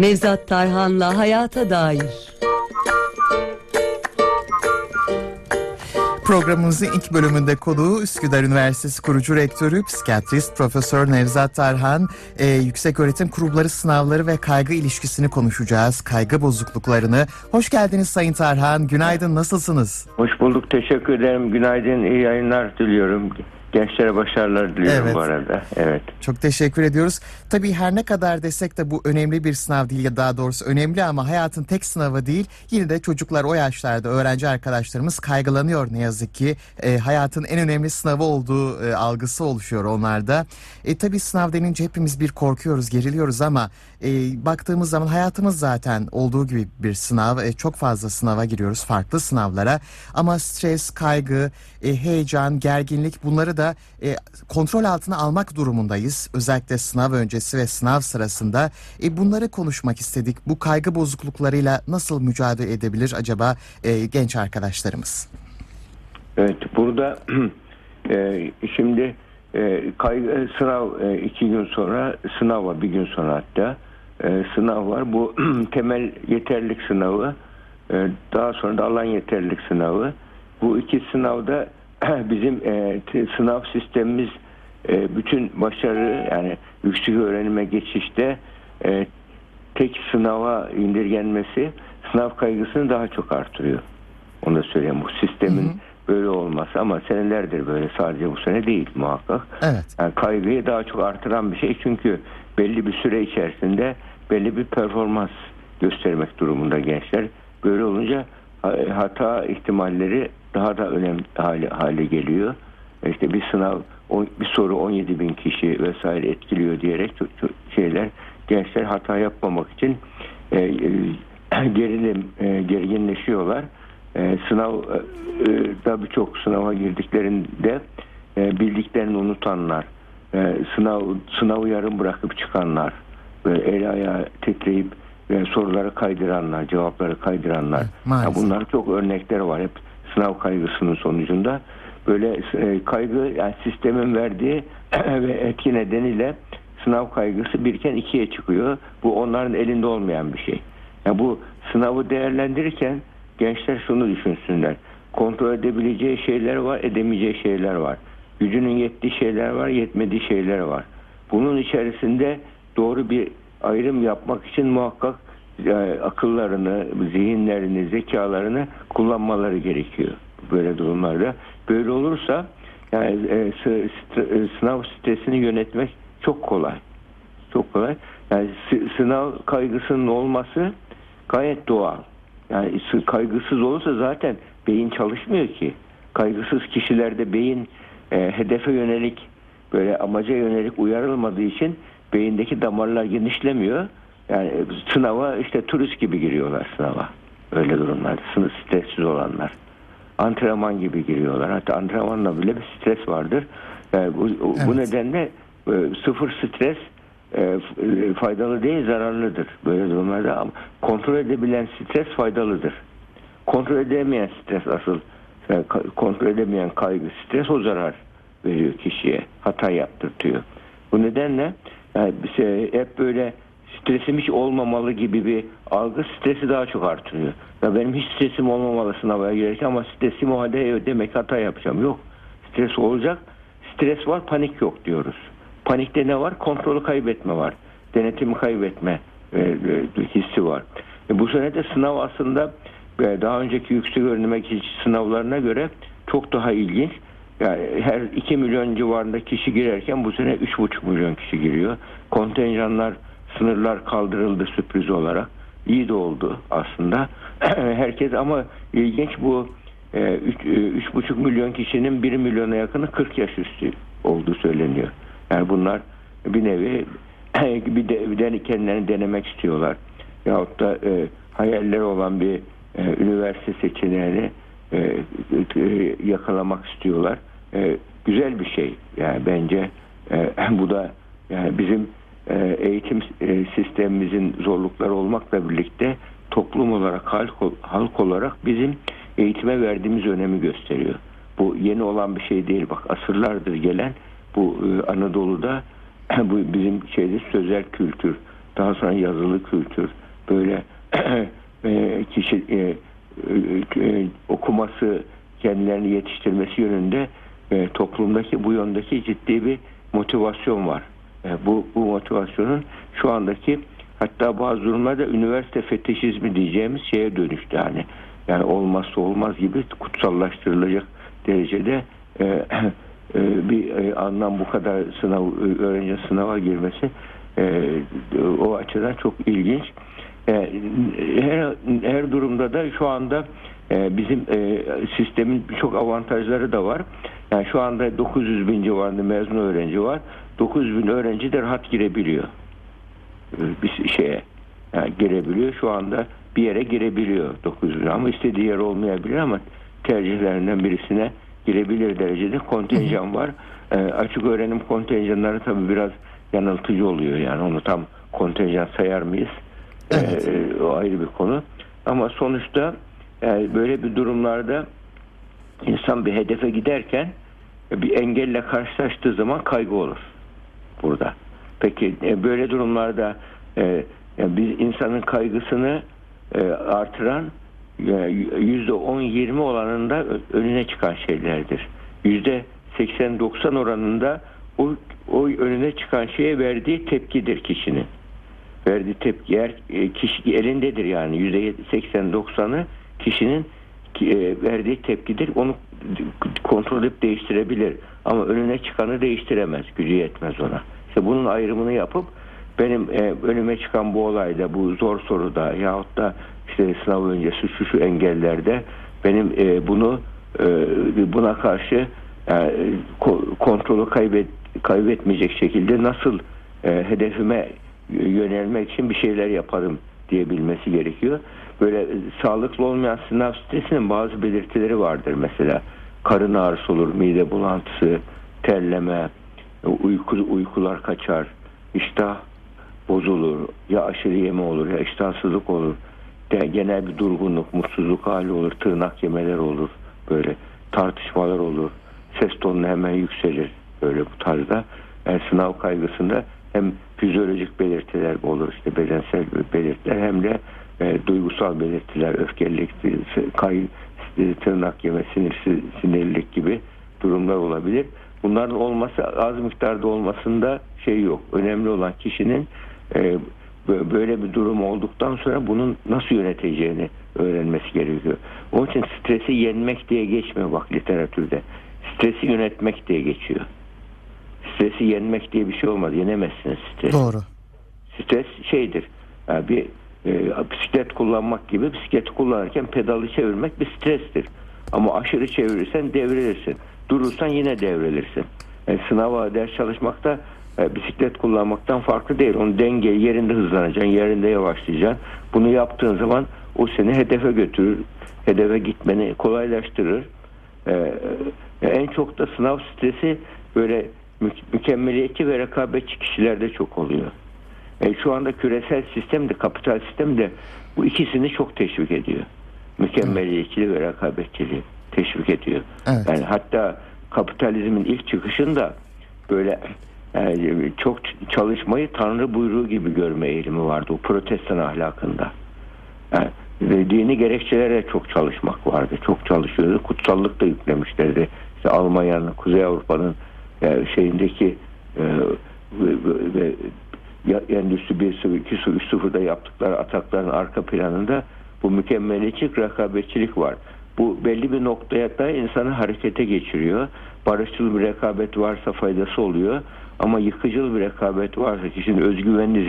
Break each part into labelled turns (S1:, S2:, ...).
S1: Nevzat Tarhan'la Hayata Dair
S2: Programımızın ilk bölümünde konuğu Üsküdar Üniversitesi kurucu rektörü, psikiyatrist Profesör Nevzat Tarhan, e, yüksek öğretim kurumları sınavları ve kaygı ilişkisini konuşacağız, kaygı bozukluklarını. Hoş geldiniz Sayın Tarhan, günaydın, nasılsınız?
S3: Hoş bulduk, teşekkür ederim. Günaydın, iyi yayınlar diliyorum. Gençlere başarılar diliyorum evet. bu arada. Evet.
S2: Çok teşekkür ediyoruz. Tabii her ne kadar desek de bu önemli bir sınav değil ya daha doğrusu önemli ama hayatın tek sınavı değil. Yine de çocuklar o yaşlarda öğrenci arkadaşlarımız kaygılanıyor ne yazık ki. E, hayatın en önemli sınavı olduğu e, algısı oluşuyor onlarda. E, tabii sınav denince hepimiz bir korkuyoruz, geriliyoruz ama e, baktığımız zaman hayatımız zaten olduğu gibi bir sınav. E, çok fazla sınava giriyoruz, farklı sınavlara. Ama stres, kaygı, e, heyecan, gerginlik bunları da e, kontrol altına almak durumundayız. Özellikle sınav öncesi ve sınav sırasında. E, bunları konuşmak istedik. Bu kaygı bozukluklarıyla nasıl mücadele edebilir acaba e, genç arkadaşlarımız?
S3: Evet, burada e, şimdi e, kaygı, sınav e, iki gün sonra, sınav var bir gün sonra hatta e, sınav var. Bu temel yeterlik sınavı, e, daha sonra da alan yeterlik sınavı. Bu iki sınavda bizim e, sınav sistemimiz e, bütün başarı yani yüksek öğrenime geçişte e, tek sınava indirgenmesi sınav kaygısını daha çok artırıyor. Onu da söyleyeyim. Bu sistemin hı hı. böyle olması ama senelerdir böyle sadece bu sene değil muhakkak. Evet. Yani kaygıyı daha çok artıran bir şey çünkü belli bir süre içerisinde belli bir performans göstermek durumunda gençler. Böyle olunca hata ihtimalleri daha da önemli hale, hale geliyor. İşte bir sınav, bir soru 17 bin kişi vesaire etkiliyor diyerek şeyler gençler hata yapmamak için e, e, gerilim, e, gerginleşiyorlar. E, sınav e, da birçok sınava girdiklerinde e, bildiklerini unutanlar, e, sınav sınavı yarım bırakıp çıkanlar, böyle el ayağı titreyip ve soruları kaydıranlar, cevapları kaydıranlar. Ya bunlar çok örnekler var hep sınav kaygısının sonucunda. Böyle e, kaygı yani sistemin verdiği ve etki nedeniyle sınav kaygısı birken ikiye çıkıyor. Bu onların elinde olmayan bir şey. Yani bu sınavı değerlendirirken gençler şunu düşünsünler. Kontrol edebileceği şeyler var, edemeyeceği şeyler var. Gücünün yettiği şeyler var, yetmediği şeyler var. Bunun içerisinde doğru bir ayrım yapmak için muhakkak akıllarını, zihinlerini, zekalarını kullanmaları gerekiyor böyle durumlarda. Böyle olursa yani e, e, sınav stresini yönetmek çok kolay. Çok kolay. Yani sınav kaygısının olması gayet doğal. Yani kaygısız olursa zaten beyin çalışmıyor ki. Kaygısız kişilerde beyin e, hedefe yönelik böyle amaca yönelik uyarılmadığı için beyindeki damarlar genişlemiyor. Yani sınava işte turist gibi giriyorlar sınava. Öyle durumlarda. Sınıf stressiz olanlar. Antrenman gibi giriyorlar. Hatta antrenmanla bile bir stres vardır. Yani bu, evet. bu nedenle e, sıfır stres e, e, faydalı değil zararlıdır. Böyle durumlarda ama kontrol edebilen stres faydalıdır. Kontrol edemeyen stres asıl yani kontrol edemeyen kaygı stres o zarar veriyor kişiye. Hata yaptırtıyor. Bu nedenle yani şey, hep böyle stresim hiç olmamalı gibi bir algı stresi daha çok artırıyor. Ya benim hiç stresim olmamalı sınava girerken ama stresim o halde demek hata yapacağım. Yok. Stres olacak. Stres var panik yok diyoruz. Panikte ne var? Kontrolü kaybetme var. Denetimi kaybetme e, e, hissi var. E, bu sene de sınav aslında daha önceki yüksek öğrenime geçiş sınavlarına göre çok daha ilginç. Yani her 2 milyon civarında kişi girerken bu sene 3,5 milyon kişi giriyor. Kontenjanlar, sınırlar kaldırıldı sürpriz olarak. İyi de oldu aslında. Herkes ama ilginç bu 3,5 e, milyon kişinin 1 milyona yakını 40 yaş üstü olduğu söyleniyor. Yani bunlar bir nevi bir de, bir de kendilerini denemek istiyorlar. Yahut da e, hayalleri olan bir e, üniversite seçeneğini e, e, yakalamak istiyorlar. E, güzel bir şey yani bence e, bu da yani bizim e, eğitim e, sistemimizin zorlukları olmakla birlikte toplum olarak halk, halk olarak bizim eğitime verdiğimiz önemi gösteriyor. Bu yeni olan bir şey değil bak asırlardır gelen bu e, Anadolu'da bu bizim şeyde sözel kültür daha sonra yazılı kültür, böyle e, kişi okuması, kendilerini yetiştirmesi yönünde toplumdaki bu yöndeki ciddi bir motivasyon var. E, bu, bu motivasyonun şu andaki hatta bazı durumlarda üniversite fetişizmi diyeceğimiz şeye dönüştü yani. Yani olmazsa olmaz gibi kutsallaştırılacak derecede e, e, bir e, anlam bu kadar sınav öğrenci sınava girmesi e, o açıdan çok ilginç. E, her, her durumda da şu anda e, bizim e, sistemin birçok avantajları da var. Yani şu anda 900 bin civarında mezun öğrenci var. 900 bin öğrenci de rahat girebiliyor. E, bir şeye yani girebiliyor. Şu anda bir yere girebiliyor 900 bin ama istediği yer olmayabilir ama tercihlerinden birisine girebilir derecede kontenjan var. E, açık öğrenim kontenjanları tabii biraz yanıltıcı oluyor yani onu tam kontenjan sayar mıyız?
S2: Evet.
S3: E, o ayrı bir konu. Ama sonuçta e, böyle bir durumlarda insan bir hedefe giderken e, bir engelle karşılaştığı zaman kaygı olur burada. Peki e, böyle durumlarda e, yani biz insanın kaygısını e, artıran yüzde 10-20 oranında önüne çıkan şeylerdir. Yüzde 80-90 oranında o, o önüne çıkan şeye verdiği tepkidir kişinin. Verdiği tepki yer e, kişi elindedir yani yüzde 80-90'ı kişinin e, verdiği tepkidir. Onu kontrol edip değiştirebilir. Ama önüne çıkanı değiştiremez. Gücü yetmez ona. İşte bunun ayrımını yapıp benim e, önüme çıkan bu olayda, bu zor soruda yahut da işte sınav öncesi şu şu engellerde benim e, bunu e, buna karşı e, kontrolü kaybet, kaybetmeyecek şekilde nasıl e, hedefime yönelmek için bir şeyler yaparım diyebilmesi gerekiyor. Böyle sağlıklı olmayan sınav stresinin bazı belirtileri vardır mesela. Karın ağrısı olur, mide bulantısı, terleme, uyku, uykular kaçar, iştah bozulur, ya aşırı yeme olur ya iştahsızlık olur. De, genel bir durgunluk, mutsuzluk hali olur, tırnak yemeler olur, böyle tartışmalar olur, ses tonu hemen yükselir böyle bu tarzda. Yani sınav kaygısında hem fizyolojik belirtiler olur işte bedensel belirtiler hem de e, duygusal belirtiler, öfkelilik, kay, tırnak yeme, sinir, sinirlilik gibi durumlar olabilir. Bunların olması az miktarda olmasında şey yok. Önemli olan kişinin e, böyle bir durum olduktan sonra bunun nasıl yöneteceğini öğrenmesi gerekiyor. Onun için stresi yenmek diye geçmiyor bak literatürde. Stresi yönetmek diye geçiyor. Stresi yenmek diye bir şey olmaz. Yenemezsiniz stresi.
S2: Doğru.
S3: Stres şeydir. Yani bir e, bisiklet kullanmak gibi bisikleti kullanırken pedalı çevirmek bir strestir. Ama aşırı çevirirsen devrilirsin. Durursan yine devrilirsin. Yani sınava ders çalışmakta e, bisiklet kullanmaktan farklı değil. Onu denge yerinde hızlanacaksın, yerinde yavaşlayacaksın. Bunu yaptığın zaman o seni hedefe götürür. Hedefe gitmeni kolaylaştırır. Ee, en çok da sınav stresi böyle mü- mükemmeliyetçi ve rekabetçi kişilerde çok oluyor. E, şu anda küresel sistem de kapital sistem de bu ikisini çok teşvik ediyor. Mükemmeliyetçiliği ve rekabetçiliği teşvik ediyor.
S2: Evet.
S3: Yani hatta kapitalizmin ilk çıkışında böyle yani çok çalışmayı tanrı buyruğu gibi görme eğilimi vardı o protestan ahlakında. Yani ve dini gerekçelere çok çalışmak vardı. Çok çalışıyordu. Kutsallık da yüklemişlerdi. İşte Almanya'nın, Kuzey Avrupa'nın yani şeyindeki e, ve, ve, ve Endüstri 1 0 2 0 3 0'da yaptıkları atakların arka planında bu mükemmeliyetçilik, rekabetçilik var. Bu belli bir noktaya da insanı harekete geçiriyor. Barışçıl bir rekabet varsa faydası oluyor. Ama yıkıcıl bir rekabet varsa kişinin özgüvenini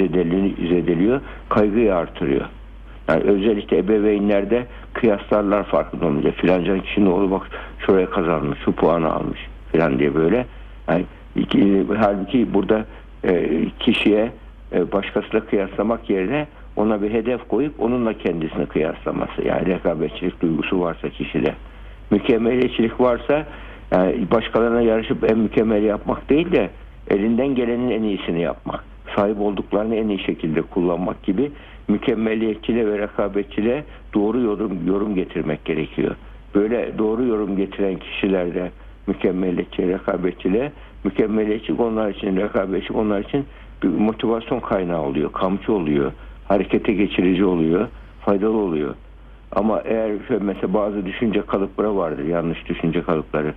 S3: zedeliyor, kaygıyı artırıyor. Yani özellikle ebeveynlerde kıyaslarlar farkında olunca filanca kişinin oğlu bak şuraya kazanmış, şu puanı almış filan diye böyle. Yani iki, halbuki burada e, kişiye e, başkasıyla kıyaslamak yerine ona bir hedef koyup onunla kendisini kıyaslaması. Yani rekabetçilik duygusu varsa kişide. Mükemmeliyetçilik varsa yani başkalarına yarışıp en mükemmel yapmak değil de elinden gelenin en iyisini yapmak. Sahip olduklarını en iyi şekilde kullanmak gibi mükemmeliyetçiliğe ve rekabetçiliğe doğru yorum, yorum getirmek gerekiyor. Böyle doğru yorum getiren kişilerde mükemmeliyetçi, rekabetçiyle. Mükemmeliyetçi onlar için, rekabetçi onlar için bir motivasyon kaynağı oluyor, kamçı oluyor, harekete geçirici oluyor, faydalı oluyor. Ama eğer şöyle mesela bazı düşünce kalıpları vardır, yanlış düşünce kalıpları.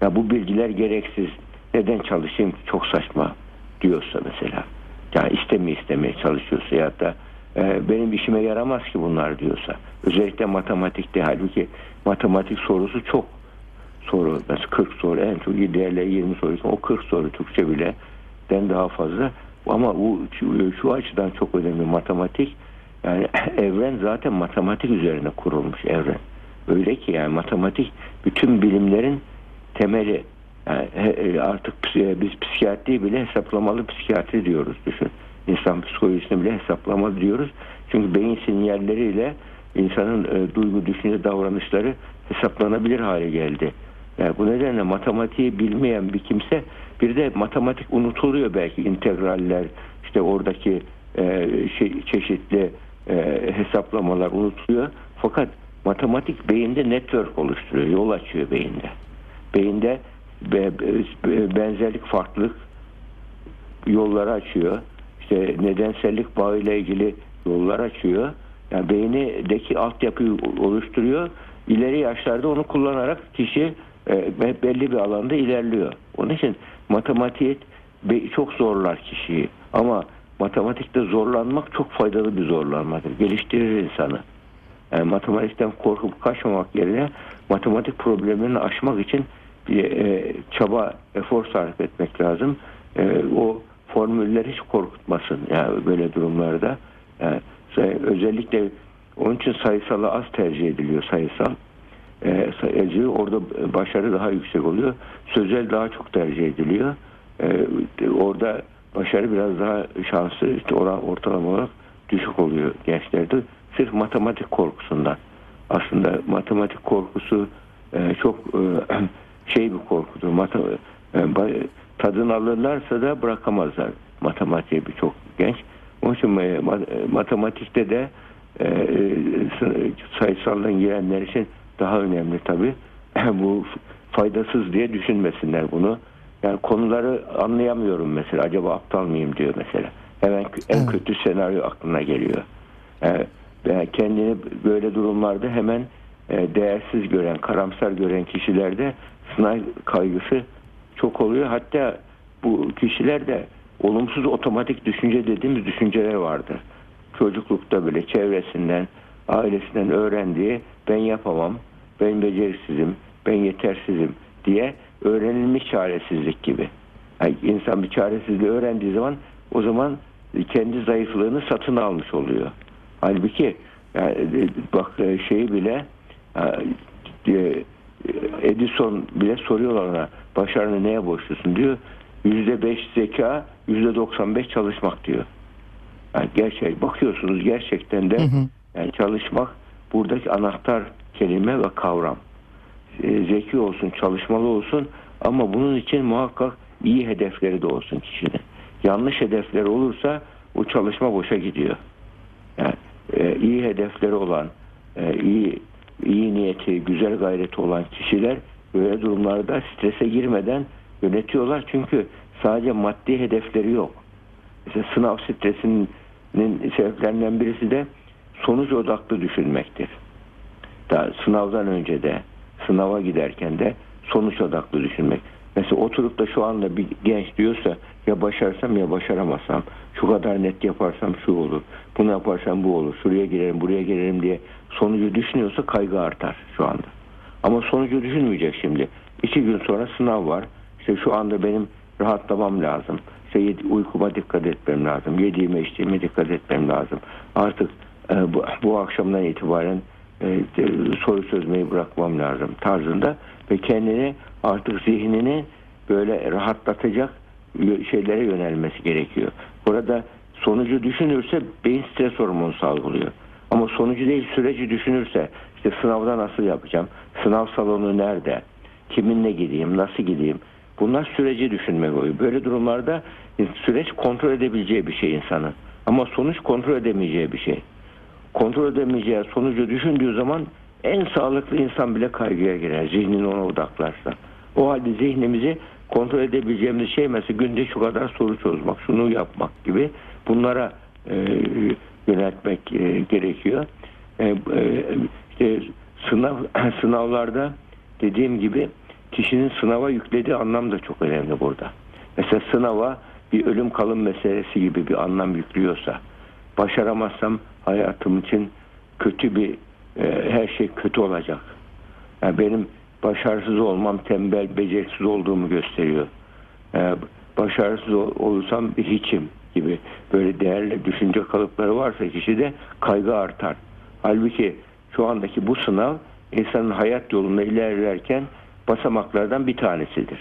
S3: Ya bu bilgiler gereksiz, neden çalışayım çok saçma diyorsa mesela. Yani istemeye istemeye çalışıyorsa ya da e, benim işime yaramaz ki bunlar diyorsa. Özellikle matematikte halbuki matematik sorusu çok soru. Mesela 40 soru en çok diğerleri 20 soru. O 40 soru Türkçe bile den daha fazla. Ama bu şu, açıdan çok önemli matematik. Yani evren zaten matematik üzerine kurulmuş evren. Öyle ki yani matematik bütün bilimlerin temeli. Yani he- artık psi- biz psikiyatri bile hesaplamalı psikiyatri diyoruz düşün. İnsan psikolojisini bile hesaplamalı diyoruz. Çünkü beyin sinyalleriyle insanın e, duygu, düşünce, davranışları hesaplanabilir hale geldi. Yani bu nedenle matematiği bilmeyen bir kimse bir de matematik unutuluyor belki integraller işte oradaki e, şey, çeşitli e, hesaplamalar unutuluyor. Fakat matematik beyinde network oluşturuyor, yol açıyor beyinde. Beyinde be- be- benzerlik, farklılık yolları açıyor. İşte nedensellik bağıyla ilgili yollar açıyor. Yani beynindeki altyapıyı oluşturuyor. İleri yaşlarda onu kullanarak kişi e, belli bir alanda ilerliyor. Onun için matematik çok zorlar kişiyi. Ama matematikte zorlanmak çok faydalı bir zorlanmadır. Geliştirir insanı. Yani matematikten korkup kaçmamak yerine matematik problemlerini aşmak için bir e, çaba, efor sarf etmek lazım. E, o formüller hiç korkutmasın yani böyle durumlarda. Yani say- özellikle onun için sayısalı az tercih ediliyor sayısal. E, orada başarı daha yüksek oluyor. Sözel daha çok tercih ediliyor. E, orada başarı biraz daha şansı işte oran ortalama olarak düşük oluyor gençlerde. Sırf matematik korkusundan. Aslında matematik korkusu e, çok e, şey bir korkudur. E, tadını alırlarsa da bırakamazlar matematiğe birçok genç. Onun için ma- matematikte de sayısaldan girenler için daha önemli tabi. Bu faydasız diye düşünmesinler bunu. Yani konuları anlayamıyorum mesela. Acaba aptal mıyım diyor mesela. Hemen en
S2: Evet.
S3: kötü senaryo aklına geliyor. E, ve kendini böyle durumlarda hemen e, değersiz gören, karamsar gören kişilerde sınav kaygısı çok oluyor. Hatta bu kişilerde olumsuz otomatik düşünce dediğimiz düşünceler vardır. Çocuklukta bile çevresinden, ailesinden öğrendiği ben yapamam, ben beceriksizim, ben yetersizim diye öğrenilmiş çaresizlik gibi. Yani insan bir çaresizliği öğrendiği zaman o zaman kendi zayıflığını satın almış oluyor. Halbuki yani bak şeyi bile e, Edison bile soruyorlar ona başarını neye borçlusun diyor. Yüzde beş zeka, yüzde doksan beş çalışmak diyor. Yani gerçek bakıyorsunuz gerçekten de yani çalışmak buradaki anahtar kelime ve kavram. E, zeki olsun, çalışmalı olsun ama bunun için muhakkak iyi hedefleri de olsun kişinin. Yanlış hedefleri olursa o çalışma boşa gidiyor. Yani e, iyi hedefleri olan, e, iyi iyi niyeti, güzel gayreti olan kişiler böyle durumlarda strese girmeden yönetiyorlar. Çünkü sadece maddi hedefleri yok. Mesela sınav stresinin sebeplerinden birisi de sonuç odaklı düşünmektir. Daha sınavdan önce de, sınava giderken de sonuç odaklı düşünmek. Mesela oturup da şu anda bir genç diyorsa ya başarsam ya başaramazsam, şu kadar net yaparsam şu olur, bunu yaparsam bu olur, şuraya girerim, buraya girerim diye sonucu düşünüyorsa kaygı artar şu anda. Ama sonucu düşünmeyecek şimdi. İki gün sonra sınav var. İşte şu anda benim rahatlamam lazım. İşte uykuma dikkat etmem lazım. Yediğime içtiğime dikkat etmem lazım. Artık bu, bu akşamdan itibaren e, soru çözmeyi bırakmam lazım tarzında ve kendini artık zihnini böyle rahatlatacak şeylere yönelmesi gerekiyor. Burada sonucu düşünürse beyin stres hormonu salgılıyor. Ama sonucu değil süreci düşünürse işte sınavda nasıl yapacağım? Sınav salonu nerede? Kiminle gideyim? Nasıl gideyim? Bunlar süreci düşünmek oluyor. Böyle durumlarda süreç kontrol edebileceği bir şey insanın. Ama sonuç kontrol edemeyeceği bir şey. Kontrol edemeyeceği sonucu düşündüğü zaman en sağlıklı insan bile kaygıya girer. Zihnini ona odaklarsa. O halde zihnimizi kontrol edebileceğimiz şey mesela günde şu kadar soru çözmek, şunu yapmak gibi bunlara e, yöneltmek e, gerekiyor. E, e, sınav sınavlarda dediğim gibi kişinin sınava yüklediği anlam da çok önemli burada. Mesela sınava bir ölüm kalım meselesi gibi bir anlam yüklüyorsa başaramazsam hayatım için kötü bir e, her şey kötü olacak. Yani benim başarısız olmam tembel, beceriksiz olduğumu gösteriyor. E, başarısız ol, olursam bir hiçim gibi böyle değerli düşünce kalıpları varsa kişide kaygı artar. Halbuki şu andaki bu sınav insanın hayat yolunda ilerlerken basamaklardan bir tanesidir.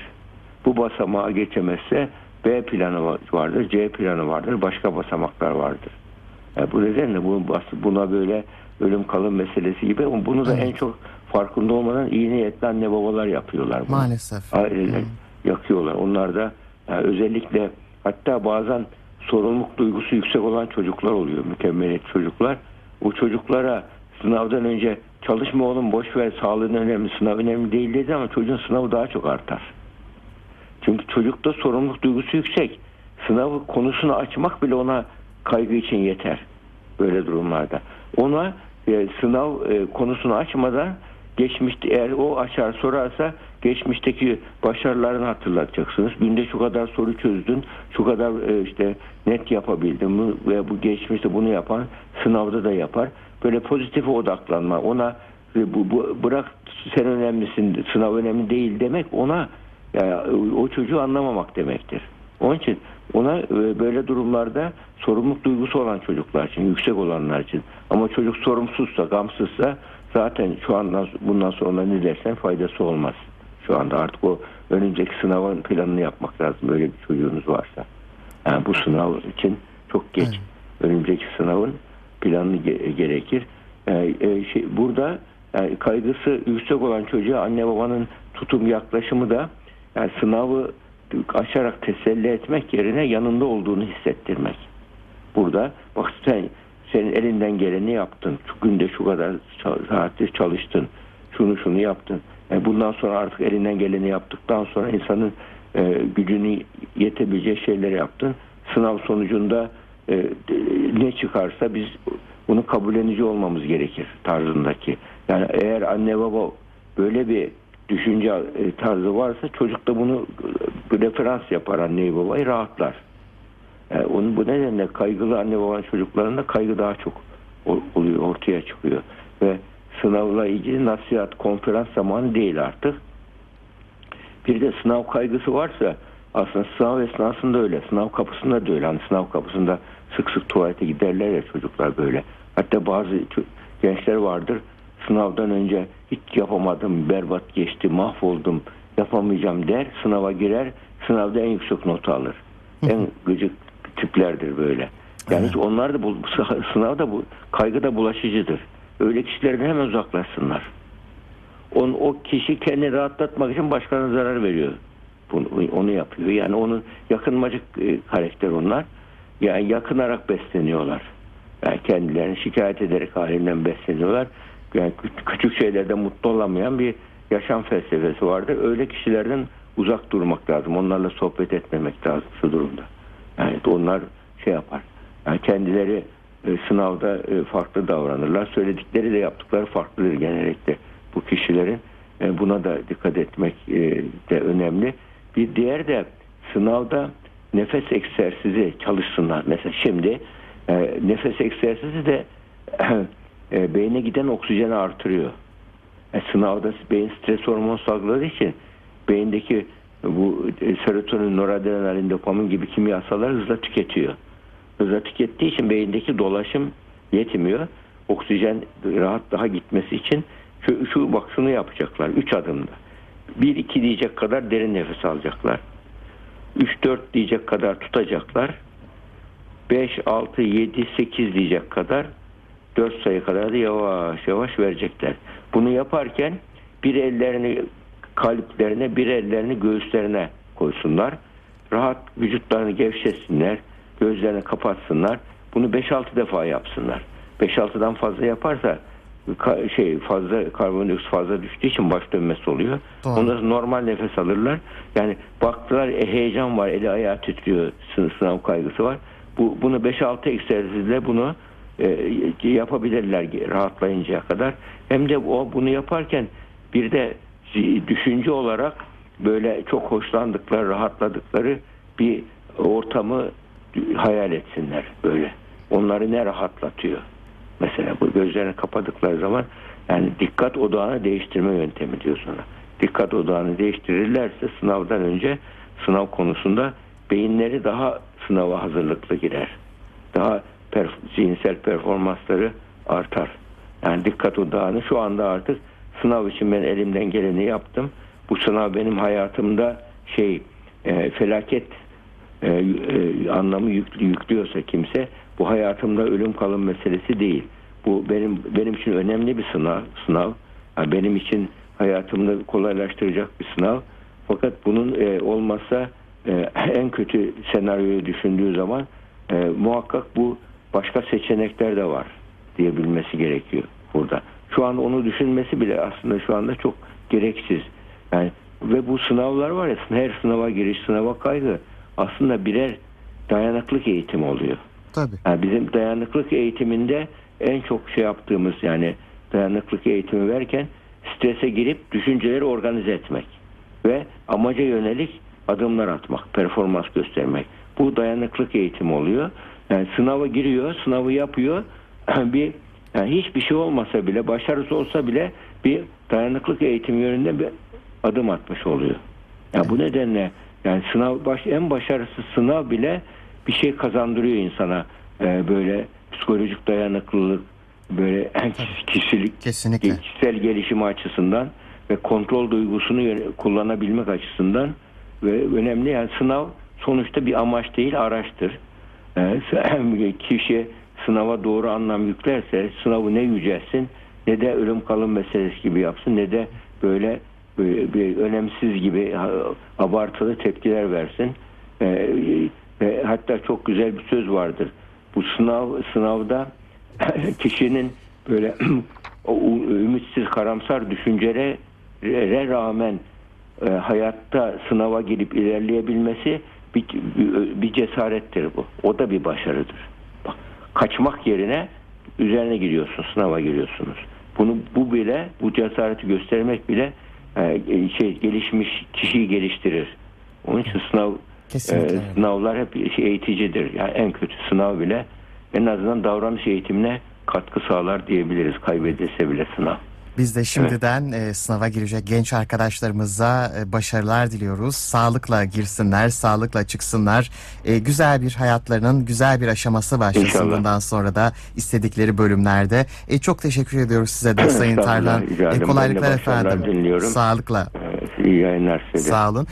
S3: Bu basamağa geçemezse B planı vardır, C planı vardır, başka basamaklar vardır. Yani bu nedenle bu, buna böyle ölüm kalım meselesi gibi bunu da
S2: Evet.
S3: en çok farkında olmadan iyi niyetli anne babalar yapıyorlar. Bunu.
S2: Maalesef.
S3: Aileler yakıyorlar. Onlar da yani özellikle hatta bazen sorumluluk duygusu yüksek olan çocuklar oluyor. Mükemmeliyet çocuklar. O çocuklara sınavdan önce çalışma oğlum boş ver sağlığın önemli sınav önemli değil dedi ama çocuğun sınavı daha çok artar. Çünkü çocukta sorumluluk duygusu yüksek. Sınavı konusunu açmak bile ona kaygı için yeter. Böyle durumlarda. Ona e, sınav e, konusunu açmadan geçmişte eğer o açar sorarsa geçmişteki başarılarını hatırlatacaksınız. Günde şu kadar soru çözdün, şu kadar e, işte net yapabildin bu ve bu geçmişte bunu yapan sınavda da yapar. Böyle pozitife odaklanma. Ona e, bu, bu bırak sen önemlisin, sınav önemli değil demek ona yani o çocuğu anlamamak demektir. Onun için ona e, böyle durumlarda sorumluluk duygusu olan çocuklar için, yüksek olanlar için. Ama çocuk sorumsuzsa, gamsızsa zaten şu andan bundan sonra ne dersen faydası olmaz. Şu anda artık o önümüzdeki sınavın planını yapmak lazım böyle bir çocuğunuz varsa. Yani bu sınav için çok geç. Önümüzdeki sınavın planı ge- gerekir. Yani, e, şey, burada yani kaygısı yüksek olan çocuğa anne babanın tutum yaklaşımı da yani sınavı açarak teselli etmek yerine yanında olduğunu hissettirmek. Burada bak sen senin elinden geleni yaptın. Şu günde şu kadar saattir çalıştın. Şunu şunu yaptın. Yani bundan sonra artık elinden geleni yaptıktan sonra insanın e, gücünü yetebileceği şeyleri yaptın. Sınav sonucunda e, e, ne çıkarsa biz bunu kabullenici olmamız gerekir tarzındaki. Yani eğer anne baba böyle bir düşünce e, tarzı varsa çocuk da bunu e, referans yapar anneyi babayı rahatlar. Yani onun bu nedenle kaygılı anne babanın çocuklarında kaygı daha çok oluyor ortaya çıkıyor ve sınavla ilgili nasihat konferans zamanı değil artık. Bir de sınav kaygısı varsa aslında sınav esnasında öyle. Sınav kapısında da öyle. Hani sınav kapısında sık sık tuvalete giderler ya çocuklar böyle. Hatta bazı gençler vardır. Sınavdan önce hiç yapamadım, berbat geçti, mahvoldum, yapamayacağım der. Sınava girer, sınavda en yüksek notu alır. En gıcık tiplerdir böyle. Yani hiç onlar da bu bu sınavda bu kaygı da bulaşıcıdır. Öyle kişilerden hemen uzaklaşsınlar. On, o kişi kendini rahatlatmak için başkalarına zarar veriyor. Bunu, onu yapıyor. Yani onun yakınmacık e, karakter onlar. Yani yakınarak besleniyorlar. Yani kendilerini şikayet ederek halinden besleniyorlar. Yani kü- küçük şeylerde mutlu olamayan bir yaşam felsefesi vardır. Öyle kişilerden uzak durmak lazım. Onlarla sohbet etmemek lazım şu durumda. Yani onlar şey yapar. Yani kendileri e, sınavda e, farklı davranırlar. Söyledikleri de yaptıkları farklıdır genellikle bu kişilerin. E, buna da dikkat etmek de önemli. Bir diğer de sınavda nefes egzersizi çalışsınlar. Mesela şimdi nefes egzersizi de e, beyne giden oksijeni artırıyor. E, sınavda beyin stres hormonu salgıladığı için beyindeki bu e, serotonin, noradrenalin, dopamin gibi kimyasallar hızla tüketiyor. Hızla tükettiği için beyindeki dolaşım yetmiyor. Oksijen rahat daha gitmesi için şu, şu bak yapacaklar 3 adımda. 1 2 diyecek kadar derin nefes alacaklar. 3 4 diyecek kadar tutacaklar. 5 6 7 8 diyecek kadar 4 sayı kadar da yavaş yavaş verecekler. Bunu yaparken bir ellerini kalplerine bir ellerini göğüslerine koysunlar. Rahat vücutlarını gevşetsinler. Gözlerini kapatsınlar. Bunu 5-6 defa yapsınlar. 5-6'dan fazla yaparsa şey fazla karbondioksit fazla düştüğü için baş dönmesi oluyor.
S2: Doğru.
S3: Ondan sonra normal nefes alırlar. Yani baktılar e, heyecan var, eli ayağı titriyor, sı- sınav kaygısı var. Bu bunu 5-6 egzersizle bunu e, yapabilirler rahatlayıncaya kadar. Hem de o bunu yaparken bir de düşünce olarak böyle çok hoşlandıkları, rahatladıkları bir ortamı hayal etsinler böyle. Onları ne rahatlatıyor? Mesela bu gözlerini kapadıkları zaman yani dikkat odağını değiştirme yöntemi diyor sonra. Dikkat odağını değiştirirlerse sınavdan önce sınav konusunda beyinleri daha sınava hazırlıklı girer. Daha perf- zihinsel performansları artar. Yani dikkat odağını şu anda artık sınav için ben elimden geleni yaptım. Bu sınav benim hayatımda şey e, felaket e, e, anlamı yüklü, yüklüyorsa kimse bu hayatımda ölüm kalım meselesi değil. Bu benim benim için önemli bir sınav. sınav. Yani benim için hayatımda kolaylaştıracak bir sınav. Fakat bunun e, olmazsa e, en kötü senaryoyu düşündüğü zaman e, muhakkak bu başka seçenekler de var diyebilmesi gerekiyor burada. Şu an onu düşünmesi bile aslında şu anda çok gereksiz. Yani ve bu sınavlar var ya her sınava giriş, sınava kaygı aslında birer dayanıklık eğitimi oluyor.
S2: Tabii.
S3: Yani bizim dayanıklık eğitiminde en çok şey yaptığımız yani dayanıklık eğitimi verirken strese girip düşünceleri organize etmek ve amaca yönelik adımlar atmak, performans göstermek. Bu dayanıklık eğitimi oluyor. Yani sınava giriyor, sınavı yapıyor. bir yani hiçbir şey olmasa bile, başarısı olsa bile bir dayanıklık eğitimi yönünde bir adım atmış oluyor. Yani bu nedenle yani sınav baş, en başarısız sınav bile bir şey kazandırıyor insana. Ee, böyle psikolojik dayanıklılık, böyle kişilik,
S2: Kesinlikle.
S3: kişisel gelişimi açısından ve kontrol duygusunu kullanabilmek açısından ve önemli yani sınav sonuçta bir amaç değil araçtır. Ee, kişi sınava doğru anlam yüklerse sınavı ne yücelsin ne de ölüm kalım meselesi gibi yapsın ne de böyle bir önemsiz gibi abartılı tepkiler versin. Ee, hatta çok güzel bir söz vardır. Bu sınav sınavda kişinin böyle ümitsiz karamsar düşüncelere rağmen e, hayatta sınava girip ilerleyebilmesi bir, bir, bir cesarettir bu. O da bir başarıdır. Bak, kaçmak yerine üzerine giriyorsun, sınava giriyorsunuz. Bunu bu bile, bu cesareti göstermek bile e, şey gelişmiş kişiyi geliştirir. Onun için sınav
S2: Kesinlikle.
S3: e, sınavlar hep şey eğiticidir. Yani en kötü sınav bile en azından davranış eğitimine katkı sağlar diyebiliriz kaybedilse bile sınav.
S2: Biz de şimdiden e, sınava girecek genç arkadaşlarımıza e, başarılar diliyoruz. Sağlıkla girsinler, sağlıkla çıksınlar. E, güzel bir hayatlarının güzel bir aşaması başlasın
S3: İnşallah.
S2: bundan sonra da istedikleri bölümlerde. E, çok teşekkür ediyoruz size de Sayın Tarlan. kolaylıklar efendim.
S3: diliyorum.
S2: Sağlıkla.
S3: E, iyi yayınlar size.
S2: Sağ olun.